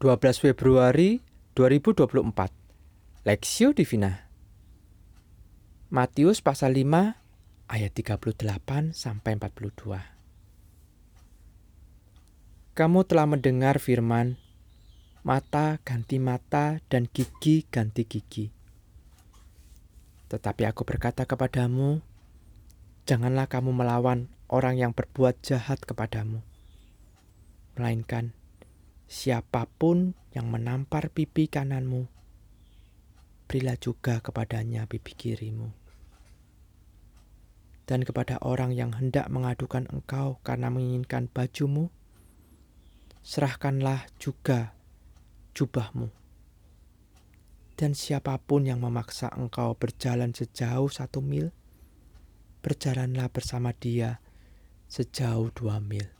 12 Februari 2024 Lexio Divina. Matius pasal 5 ayat 38 sampai 42 Kamu telah mendengar firman mata ganti mata dan gigi ganti gigi. Tetapi aku berkata kepadamu janganlah kamu melawan orang yang berbuat jahat kepadamu melainkan siapa pun yang menampar pipi kananmu, berilah juga kepadanya pipi kirimu. Dan kepada orang yang hendak mengadukan engkau karena menginginkan bajumu, serahkanlah juga jubahmu. Dan siapa pun yang memaksa engkau berjalan sejauh satu mil, berjalanlah bersama dia sejauh dua mil.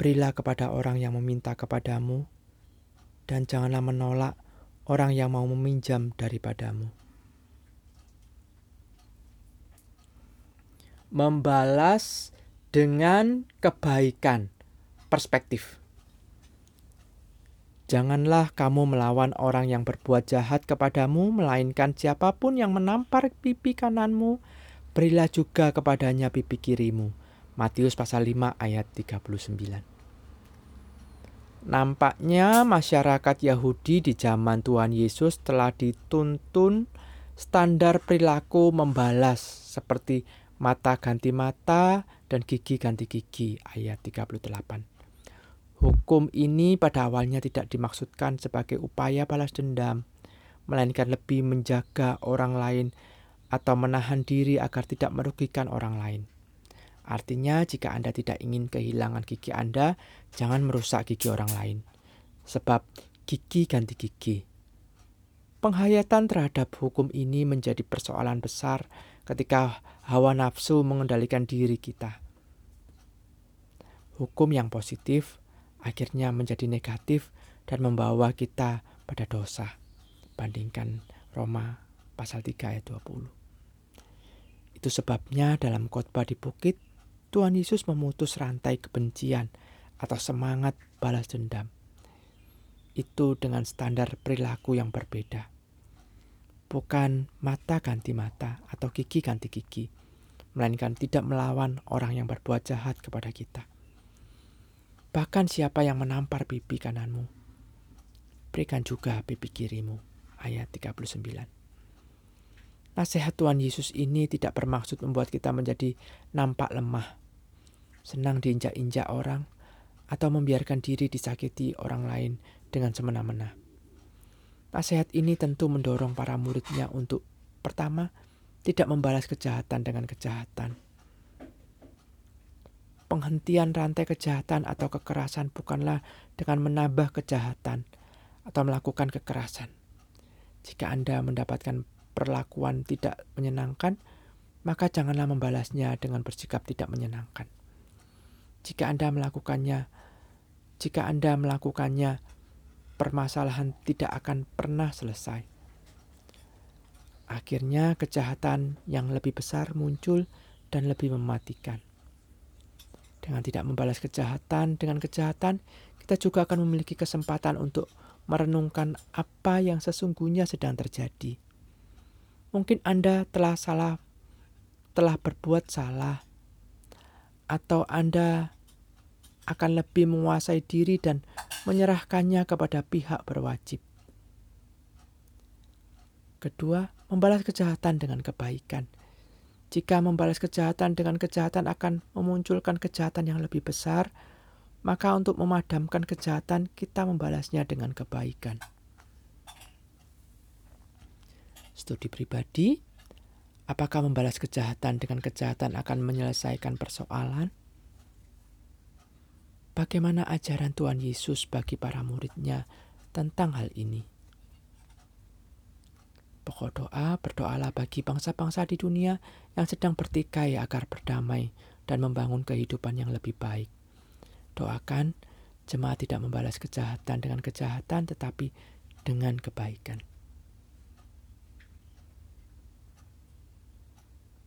Berilah kepada orang yang meminta kepadamu, dan janganlah menolak orang yang mau meminjam daripadamu. Membalas dengan kebaikan perspektif. Janganlah kamu melawan orang yang berbuat jahat kepadamu, melainkan siapa pun yang menampar pipi kananmu, berilah juga kepadanya pipi kirimu. Matius pasal 5 ayat 39. Nampaknya masyarakat Yahudi di zaman Tuhan Yesus telah dituntun standar perilaku membalas seperti mata ganti mata dan gigi ganti gigi ayat 38. Hukum ini pada awalnya tidak dimaksudkan sebagai upaya balas dendam, melainkan lebih menjaga orang lain atau menahan diri agar tidak merugikan orang lain. Artinya, jika Anda tidak ingin kehilangan gigi Anda, jangan merusak gigi orang lain. Sebab gigi ganti gigi. Penghayatan terhadap hukum ini menjadi persoalan besar ketika hawa nafsu mengendalikan diri kita. Hukum yang positif akhirnya menjadi negatif dan membawa kita pada dosa. Bandingkan Roma pasal 3 ayat 20. Itu sebabnya dalam khotbah di bukit Tuhan Yesus memutus rantai kebencian atau semangat balas dendam. Itu dengan standar perilaku yang berbeda. Bukan mata ganti mata atau gigi ganti gigi, melainkan tidak melawan orang yang berbuat jahat kepada kita. Bahkan siapa yang menampar pipi kananmu, berikan juga pipi kirimu. Ayat 39. Nasihat Tuhan Yesus ini tidak bermaksud membuat kita menjadi nampak lemah, senang diinjak-injak orang, atau membiarkan diri disakiti orang lain dengan semena-mena. Nasihat ini tentu mendorong para muridnya untuk pertama, tidak membalas kejahatan dengan kejahatan. Penghentian rantai kejahatan atau kekerasan bukanlah dengan menambah kejahatan atau melakukan kekerasan. Jika Anda mendapatkan perlakuan tidak menyenangkan, maka janganlah membalasnya dengan bersikap tidak menyenangkan. Jika Anda melakukannya, jika Anda melakukannya, permasalahan tidak akan pernah selesai. Akhirnya kejahatan yang lebih besar muncul dan lebih mematikan. Dengan tidak membalas kejahatan dengan kejahatan, kita juga akan memiliki kesempatan untuk merenungkan apa yang sesungguhnya sedang terjadi. Mungkin Anda telah salah, telah berbuat salah, atau Anda akan lebih menguasai diri dan menyerahkannya kepada pihak berwajib. Kedua, membalas kejahatan dengan kebaikan. Jika membalas kejahatan dengan kejahatan akan memunculkan kejahatan yang lebih besar, maka untuk memadamkan kejahatan kita membalasnya dengan kebaikan. Studi pribadi, apakah membalas kejahatan dengan kejahatan akan menyelesaikan persoalan? Bagaimana ajaran Tuhan Yesus bagi para muridnya tentang hal ini? Pokok doa, berdoalah bagi bangsa-bangsa di dunia yang sedang bertikai agar berdamai dan membangun kehidupan yang lebih baik. Doakan jemaat tidak membalas kejahatan dengan kejahatan tetapi dengan kebaikan.